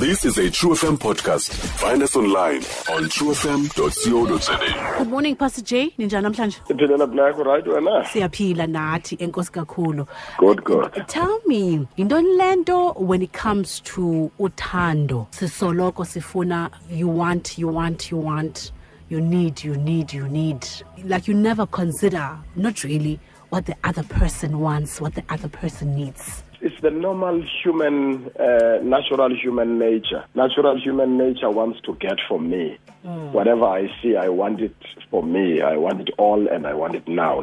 This is a True FM podcast. Find us online on truefm.co.za. good morning pastor j ninjani namhlanje Siphilela black right wena? siyaphila nathi enkosi kakhulu Good good. tell me yintoni le nto when it comes to uthando sisoloko sifuna you want you want you want you need you need you need like you never consider not really what the other person wants what the other person needs It's the normal human, uh, natural human nature. Natural human nature wants to get from me. Whatever I see, I want it for me. I want it all and I want it now.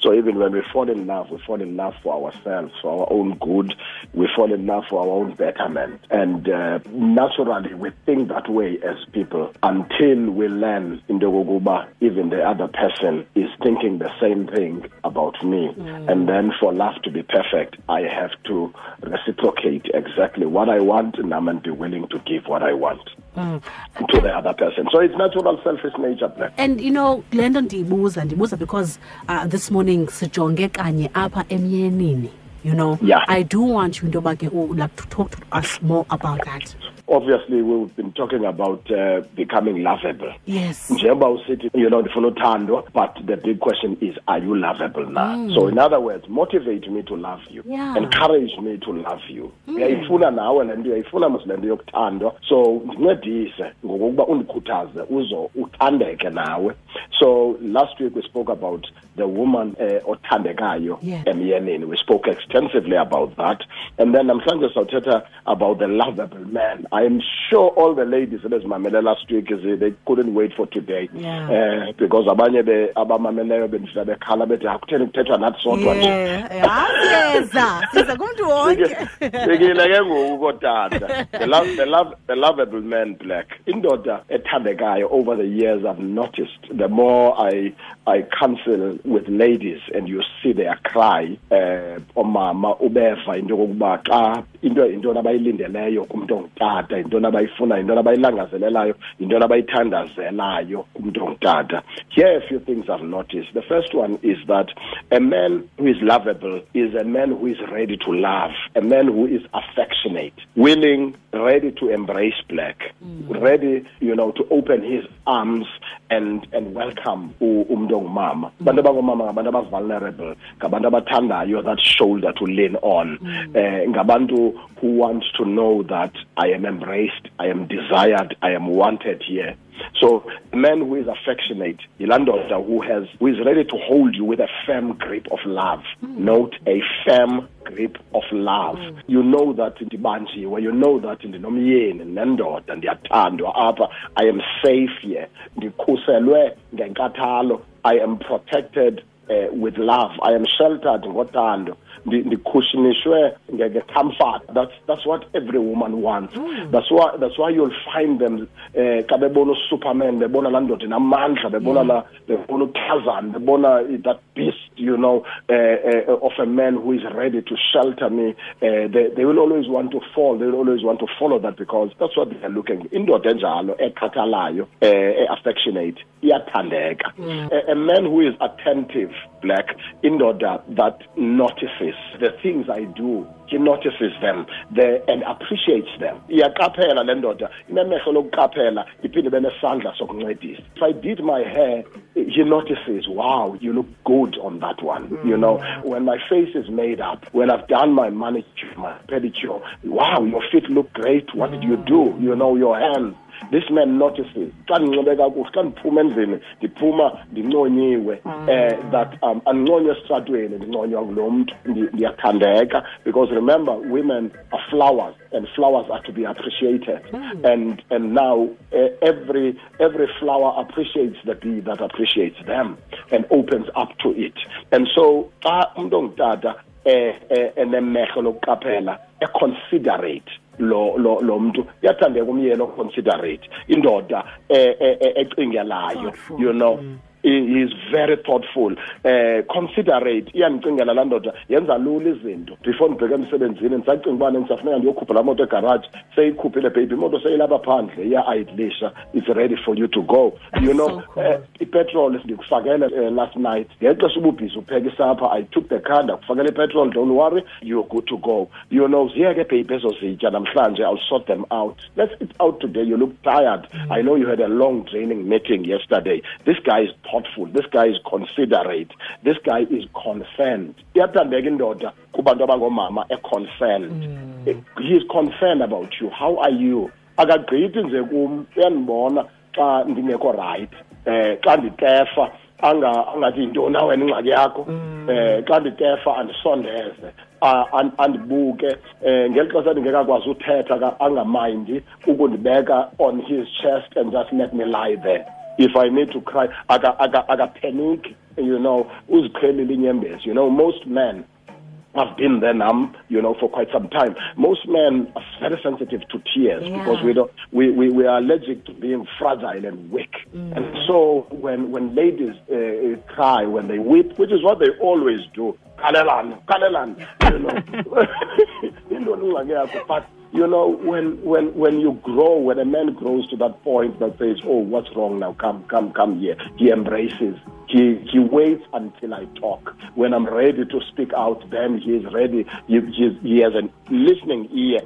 So even when we fall in love, we fall in love for ourselves, for our own good. We fall in love for our own betterment. And uh, naturally, we think that way as people until we learn in the Goguba, even the other person is thinking the same thing about me. And then for love to be perfect, I have to reciprocate exactly what I want and I'm be willing to give what I want mm. to the other person. So it's natural selfish nature, Black. and you know le nto ndiyibuza ndiyibuza because uh, this morning sijonge kanye apha emyenini you know Yeah. i do want you into ke like to talk to us more about that Obviously, we've been talking about uh, becoming lovable. yes. Njengoba usithi you know ndifuna uthandwa but the big question is are you lovable now so in other words motivate me to love you. Yeah. encourage me to love you. Uyayifuna nawe le nto uyayifuna mos le nto yokuthandwa so ndincedise ngokokuba undikhuthaze uzo uthandeke nawe. So last week we spoke about the woman uh, othandekayo Yeah. emyenini we spoke extensively about that. And then namhlanje sawuthetha about the lovable man i am sure all the ladies ebezimamele last week is they couldn't wait for today. Yeah. eh because abanye be abamameleyo bendifika bekhala bethi akutheni kuthethwa nathi sodwa nje. Siyeza. Siza kumntu wonke. Fikile ke ngoku kotata. The, love, the, love, the lovable man black. Indoda ethandekayo over the years i've noticed the more i i counsel with ladies and you see their cry eh omama ubeva into xa into intoni abayilindeleyo kumntu ongutata intoni abayifuna intoni abayilangazelelayo intoni abayithandazelayo kumntu ongutata. Here a few things i've noticed. The first one is that a man who is lovable is a man who is ready to love a man who is affectionate willing ready to embrace black mm. ready you know to open his arms and and welcome u- umuntu ongumama. Mm. Abantu abangomama ngabantu aba-vulnerable ngabantu abathandayo that shoulder to lean on. Mm. Eh ngabantu who want to know that i am embraced i am desired i am wanted here. So a man who is affectionate yilaa ndoda who has who is ready to hold you with a firm grip of love note a firm grip of love. You know that in the Banji, where you know that ndinomyeni nendoda ndiyathandwa apha i am safe here. Ndikhuselwe ngenkathalo. I am protected uh, with love. I am sheltered ngothando. Ndi- ndikhushinishwe ngecomfort that's that's what every woman wants. That's why that's why you'll find them eh xa bebona usuperman bebona laa ndoda inamandla bebona la bebona uthazan bebona that beast you know uh, uh, of a man who is ready to shelter me uh, they, they will always want to fall they will always want to follow that because that's what they are looking. Indoda enjalo ekhathalayo eh affectionate iyathandeka. A, a man who is attentive black indoda that notices the things i do he notices them. The, and appreciates them. Iyaqaphela le ndoda. Inemehlo lokuqaphela iphinde nesandla sokuncedisa. If i did my hair he notices wow you look good on that one. You know mm. when my face is made up when i've done my manicure my pedicure wow your feet look great. What did you do? You know your hands this man notices xa ndinxibe kakuhle xa ndiphuma endlini ndiphuma ndinconyiwe eh that um andinconywa esitratweni ndinconywa ngulo mntu ndi- ndiyathandeka because remember women are flowers and flowers are to be appreciated. And and now uh, every every flower appreciates the bee that appreciates them and opens up to it. And so xa umuntu ongutata eh, enemehlo lokuqaphela econsiderate lo lo lo muntu uyathandeka umyeni oconsiderate indoda eh, eh, eh, ecingelayo Thoughtful. you know. He he is very thoughtful. Eh considerate. Iyandicingela laa ndoda yenza lula izinto before ndibheke emsebenzini. Ndisacinga ubana ndisafuneka ndiyokhupha laa moto egaraji. Seyikhuphile baby. Imoto seyilapha phandle. Iya-idlisha it's ready for you to go. You know eh, ipetrol ndikufakele uh, last night. Ngexesha ububhizi upheka isapha. I took the car ndakufakela ipetrol. Don't worry. You're good to go. You know ziyeke babe ezo zitya namhlanje i'll sort them out. Let's eat out today. You look tired. I know you had a long draining meeting yesterday. This guy is thoughtful. This guy is considerate. This guy is concerned. Iyathandeka indoda kubantu abangoomama e-concerned. Eh, he is concerned about you. How are you? Akagqithi nje kum uyandibona xa ndingekho right eh xa nditefa anga angathi yintoni awena ingxaki yakho? Eh xa nditefa andisondeze. Andibuke. Eh ngeli xesha ndingekakwazi uthetha angamayindi ukundibeka on his chest and just let me lie there if i need to cry aka aka aka panic you know who's uziqhelile inyembezi you know most men I've been there now, you know, for quite some time. Most men are very sensitive to tears Yeah. because we don't, we, we, we are allergic to being fragile and weak. And so when, when ladies uh, cry, when they weep, which is what they always do, kalelan, kalelan, you know, Ingxaki yakho. but you know, when, when, when you grow, when a man grows to that point that says, oh, what's wrong now? Come, come, come here. He embraces. He, he waits until I talk. When I'm ready to speak out, then he is ready. He, he, has a listening ear.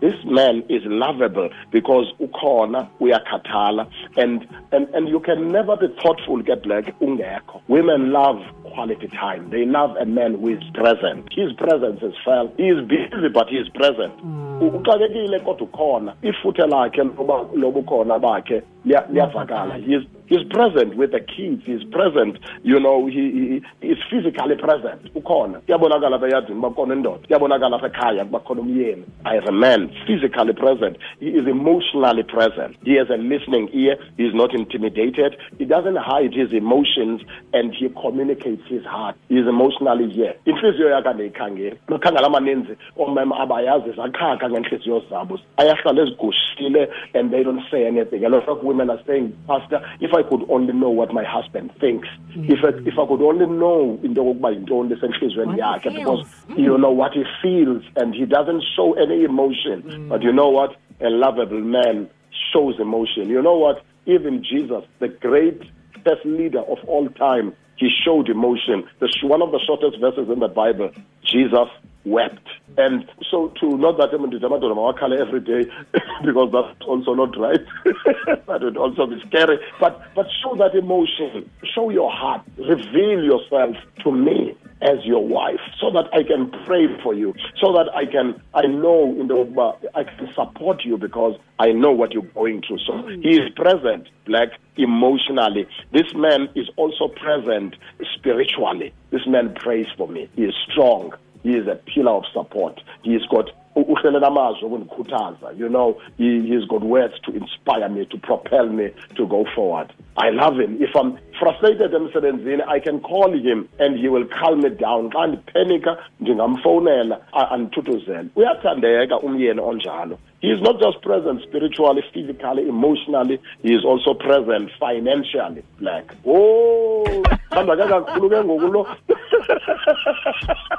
This man is lovable because ukhona uyakhathala and, and and you can never be thoughtful get black ungekho. Women love quality time. They love a man who is present. His presence is felt. He is busy but he is present. U- Uxakekile kodwa ukhona. Ifuthe lakhe loba lobukhona bakhe liya- liyavakala. He is He's present with the kids. He's present. You know, he, he is physically present. Ukhona. Kuyabonakala apha eyadini uba kukhona indoda. Kuyabonakala apha ekhaya ukuba umyeni. I am a man, physically present. He is emotionally present. He has a listening ear. He is not intimidated. He doesn't hide his emotions and he communicates his heart. He is emotionally here. Inhliziyo yakhe andiyikhangeli. Amakhangela amaninzi oomama abayazi zakhakha ngeentliziyo zabo. Ayahlala ezigushile and they don't say anything. A lot of women are saying, Pastor, if I could only know what my husband thinks. If I, if I could only know into yokokuba yintoni esentliziyweni yakhe because feels. you know what he feels and he doesn't show any emotion. But you know what? A lovable man shows emotion. You know what? Even Jesus, the great best leader of all time, he showed emotion. The, sh- one of the shortest verses in the Bible, Jesus wept. And so to not that I'm color every day because that's also not right. that would also be scary. But but show that emotion. Show your heart. Reveal yourself to me as your wife so that I can pray for you. So that I can I know in the uh, I can support you because I know what you're going through. So mm. he is present, like emotionally. This man is also present spiritually. This man prays for me. He is strong. He is a pillar of support. He's got uhlele namazwi okundikhuthaza you know he, he's got words to inspire me to propel me to go forward. I love him. If i'm frustrated emsebenzini i can call him and he will calm me down. Xa ndiphenika ndingamfowunela andithuthuzele uyathandeka umyeni onjalo. He is not just present spiritually physically emotionally. He is also present financially. Like oh thandake kakhulu ke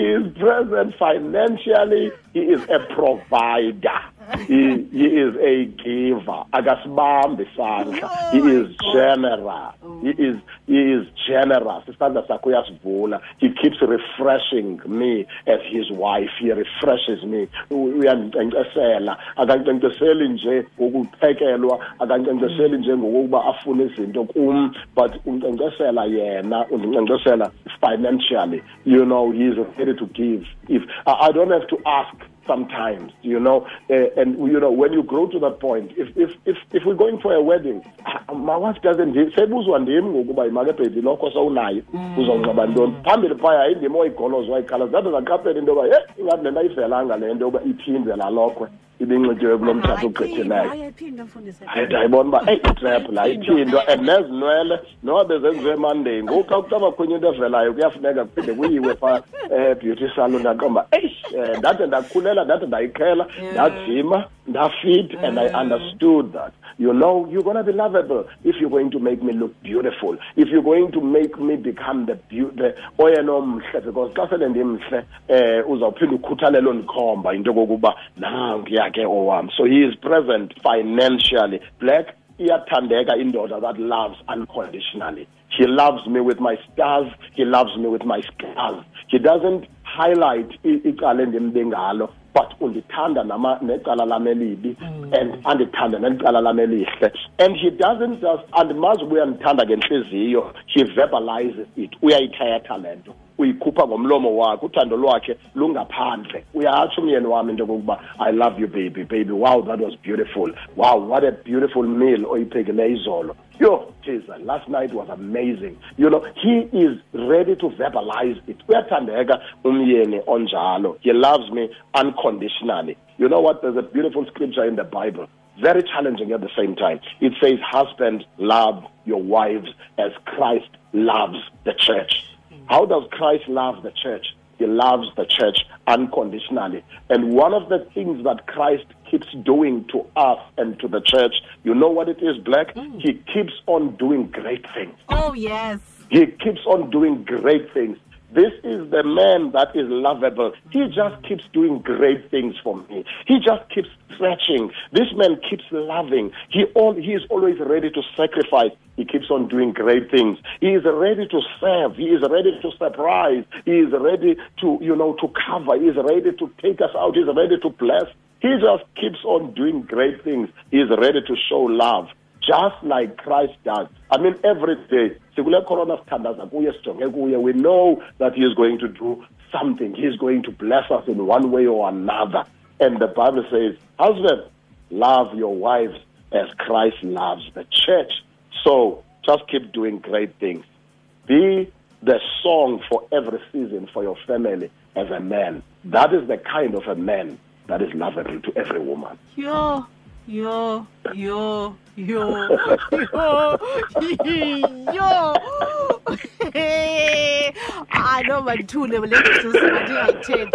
He is present financially. He is a provider. He, he is a giver. Akasibambi isandla. Oh he is generous. Oh. He is he is generous. Isandla sakhe uyasivula. He keeps refreshing me as his wife. He refreshes me. U- Uyandinkcenkcesela. Akankcenkceseli nje ngokuphekelwa. Akankcenkceseli nje ngokuba afune izinto kum. But unkcenkcesela yena. Undinkcenkcesela financially. You know, he is ready to give. If I don't have to ask sometimes, you know, uh, and you know when you grow to that point, if if if, if we're going for a wedding, ah, my wife doesn't sebuzwa ndim ngokuba imake bhebi lokho sowunayo uzonxiba ntoni phambili phaya indima oyigolozwa wayikhala zade zaqaphela into yoba ye ingathi le nto ayivelanga le nto yoba iphinde laa ibinxityiwe kulo mtshato ugqithileyo ndayibona uba eyi itrap la iphindwa and nezinwele noba bezenziwe emonday ngoku xa kucaba khunye into evelayo kuyafuneka kuphinde kuyiwe phaa um beauty salon ndaqomba eyi um ndade ndakhulela ndade ndayiqhela ndajima ndafit and i understood that You know, you're going to be lovable if you're going to make me look beautiful. If you're going to make me become the beau- the oyena omhle because xa sele ndimhle eh uzawuphinda ukhuthalele ondikhomba into kokuba nankuya ke owam. So he is present financially. Black iyathandeka indoda that loves unconditionally. He loves me with my stars. He loves me with my scars. He doesn't highlight icala endimbe ngalo but undithanda necala lam elibi and andithanda nelicala lam elihle and he doesn't just andimazi uba uyandithanda ngentliziyo he verbalizes it. Uyayithetha le nto uyikhupha ngomlomo wakhe uthando lwakhe lungaphandle. Uyatsho umyeni wami into kokuba i love you baby. Baby wow that was beautiful. Wow what a beautiful meal oyiphekileyo izolo. Yo jesus last night was amazing. You know he is ready to verbalize it. Uyathandeka umyeni onjalo. He loves me unconditionally. You know what? There's a beautiful scripture in the bible very challenging at the same time. It says husband love your wives as christ loves the church how does christ love the church he loves the church unconditionally. And one of the things that Christ keeps doing to us and to the church, you know what it is, Black? Mm. He keeps on doing great things. Oh, yes. He keeps on doing great things. This is the man that is lovable. He just keeps doing great things for me. He just keeps stretching. This man keeps loving. He all he is always ready to sacrifice. He keeps on doing great things. He is ready to serve. He is ready to surprise. He is ready to, you know, to cover. He is ready to take us out. He is ready to bless. He just keeps on doing great things. He is ready to show love just like Christ does. I mean, every day, we know that he is going to do something. He is going to bless us in one way or another. And the Bible says, husband, love your wives as Christ loves the church. So just keep doing great things. Be the song for every season for your family as a man. That is the kind of a man that is lovable to every woman. Yo, yo, yo, yo, yo, yo. But let's just mandingayithethi.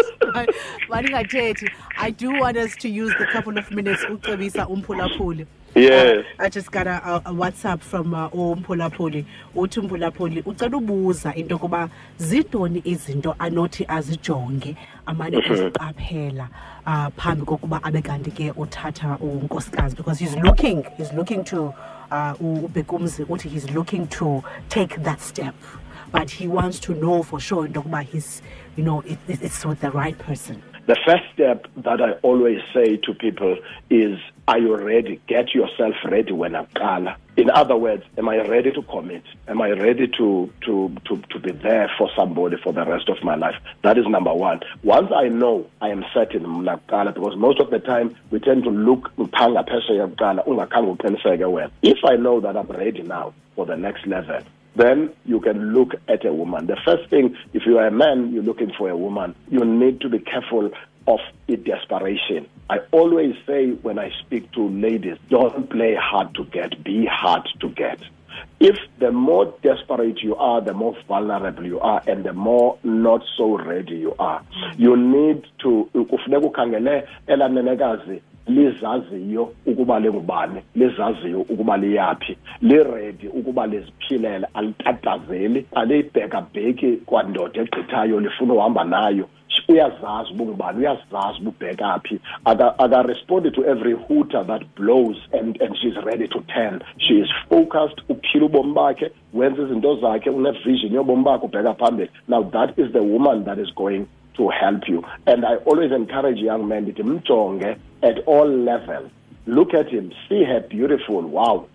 Mandingayithethi. I do want us to use the couple of minutes ucebisa umphulaphuli. Yes. I just got a, a, WhatsApp from uh, umphulaphuli. Uthi umphulaphuli ucela ubuza into yokuba zintoni izinto anothi azijonge amane eziqaphela uh, phambi kokuba abe kanti ke uthatha unkosikazi because he's looking he's looking to uh, ubekumzi uthi he's looking to take that step. But he wants to know for sure into yokuba he's you know it- it's with the right person The first step that I always say to people is, are you ready? Get yourself ready when I call. In other words, am I ready to commit? Am I ready to, to, to, to be there for somebody for the rest of my life? That is number one. Once I know I am certain mna kuqala, because most of the time we tend to look uphanga phesheya kuqala ungakhange uqiniseke wena. If I know that I'm ready now for the next level, then you can look at a woman. The first thing, if you are a man, you're looking for a woman, you need to be careful of desperation. I always say when I speak to ladies, don't play hard to get, be hard to get. If the more desperate you are, the more vulnerable you are, and the more not so ready you are, you need to lizaziyo ukuba lingubani lizaziyo ukuba liyaphi liredi ukuba liziphilela alitatazeli alibhekabheki kwandoda egqithayo lifuna uhamba nayo. Uyazazi uba ungubani uyazazi uba ubheka phi Aka- akarespondi to every hooter that blows and, and she's ready to turn she is focused uphila ubomi bakhe wenza izinto zakhe unevision yobomi bakhe ubheka phambili. Now that is the woman that is going to help you. And I always encourage young men to mjonge at all levels. Look at him, see her beautiful, wow,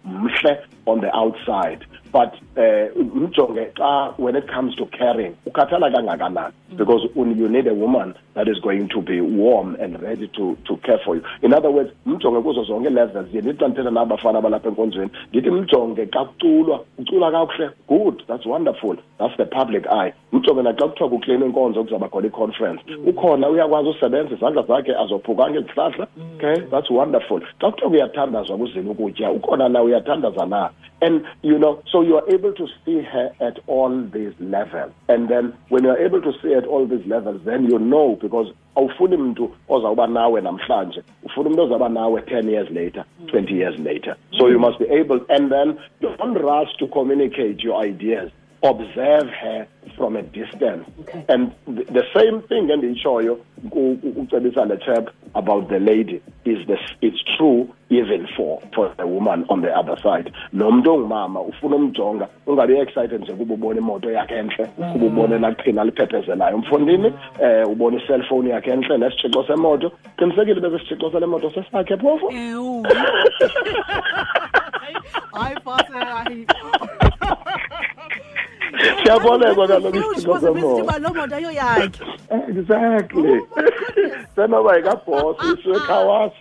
on the outside. But uh, mjonge xa when it comes to caring, ukhathala kangakanani because you need a woman that is going to be warm and ready to, to care for you. In other words, mjonge kuzo zonke levels. Ndithi xa ndithetha nabafana abalapha enkonzweni, ndithi mjonge xa kuculwa, ucula kakuhle, good, that's wonderful. That's the public eye. Mjonge naxa kuthiwa kuklini inkonzo kuzawuba khona i-conference. Ukhona uyakwazi usebenza izandla zakhe azophukanga izihlahla. Okay, that's wonderful. Xa kuthiwa kuyathandazwa kuzini ukutya, ukhona na uyathandaza na. And you know, so So you are able to see her at all these levels. And then when you are able to see at all these levels, then you know because awufuni mntu ozawuba nawe namhlanje ufuna umuntu ozawuba nawe 10 years later 20 years later so you must be able and then don't rush to communicate your ideas observe her from a distance Okay. and the, the same thing endiyitshoyo ucebisa le chap about the lady is this it's true even for for the woman on the other side. Lo muntu ongumama ufuna umjonga ungabi excited nje kuba ubona imoto yakhe entle kuba ubona laqhina liphephezelayo emfundini eh ubona i-cellphone yakhe entle nesitshixo semoto. Qinisekile bese isitshixo sale moto sesakhe phofu. Hayi Pastor, hayi. siyabolekwa kaloku isitshixo possibility semoto. uba loo moto ayoyakhe. Exactly. Senoba yikabhosi isiwekhawasi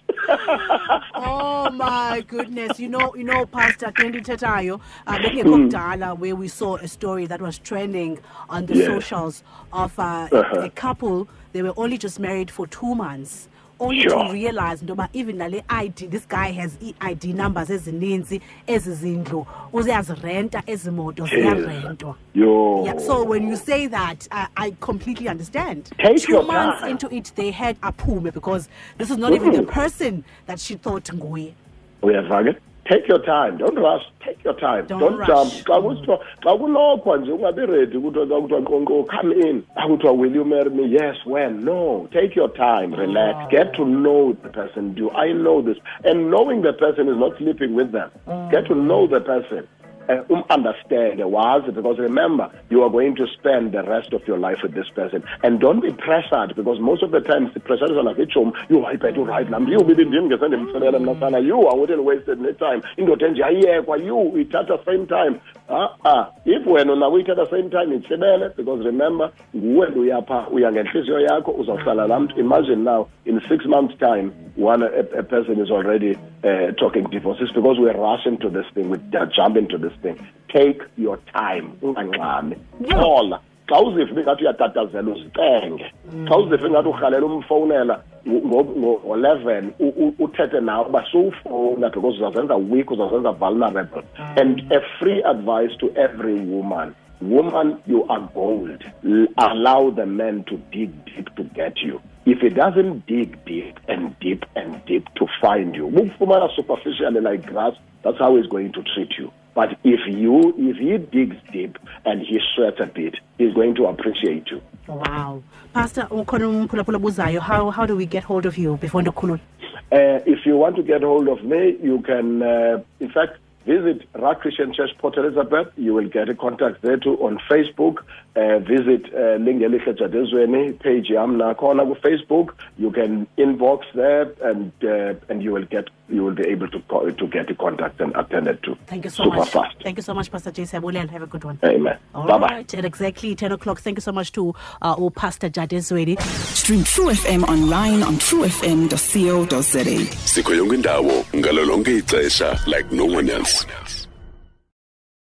Oh my goodness. You know, you know, Pastor Kendi Tetayo, uh, kudala where we saw a story that was trending on the Yes. socials of uh, Uh-huh. a couple. They were only just married for two months. Only Sure. to realize ndoba even nale ID this guy has i-ID numbers ezininzi ezi zindlu uziyazirenta ezi moto ziyarentwa yo Yeah, so when you say that, I, I completely understand. Take Two months time. into it, they had aphume because this is not even the Mhm. person that she thought nguye. uyava ke take your time. Don't rush. Take your time. Don't don't, jump. Xa kusithiwa xa kunokhwa nje ungabi ready kuthiwa kuthiwa come in. Akuthiwa will you marry me? Yes when no. Take your time. Relax. Ah. get to know the person. Do i know this? And knowing the person is not sleeping with them. Mm. get to know the person uh, um understand wazi because remember you are going to spend the rest of your life with this person. And don't be pressured because most of the time sipressuriswa nakitshomi you i bet uright nam you bibindim ngesendimthelele mna sana you i wouldn't wasted any time. Indoda enje ayiyekwa you ithatha same time. Ah ah. If wena unako uyithatha same time itsibele because remember nguwe luyapha uya ngentliziyo yakho uzawuhlala laa mntu imagine now in six months time one a, a person is already uh, talking divorces because we're rushing to this thing we jump into this thing take your time Yeah. xola xa uziva ingathi uyatatazela uzicenge xa uziva ingathi urhalela umfowunela ngo-eleven uthethe nawe uba suwufowuna because uzazenza weak uzazenza vulnerable. And a free advice to every woman. Woman you are gold. Allow the man to dig deep to get you. If he doesn't dig deep and deep and deep to find you ukufumana superficially like grass that's how he's going to treat you but if you if he digs deep and he sweats a bit he's going to appreciate you Wow. Pastor, ukhona umphulaphula obuzayo, how, how do we get hold of you before ndikhulule? Uh, if you want to get hold of me, you can, uh, in fact, visit Rock Christian Church Port Elizabeth. You will get a contact there too on Facebook. Uh, visit uh, Lingelihle Jadezweni page yam nakhona ku Facebook. You can inbox there, and uh, and you will get you will be able to call, to get the contact and attended to. Thank you so Super much. fast. Thank you so much, Pastor J. Sabulela. Have a good one. Amen. All bye bye. right, at exactly 10 o'clock. Thank you so much to uh, oh, Pastor Jadezweni. Stream True FM online on truefm.co.za. sikho yonke indawo ngalo lonke ixesha like no one else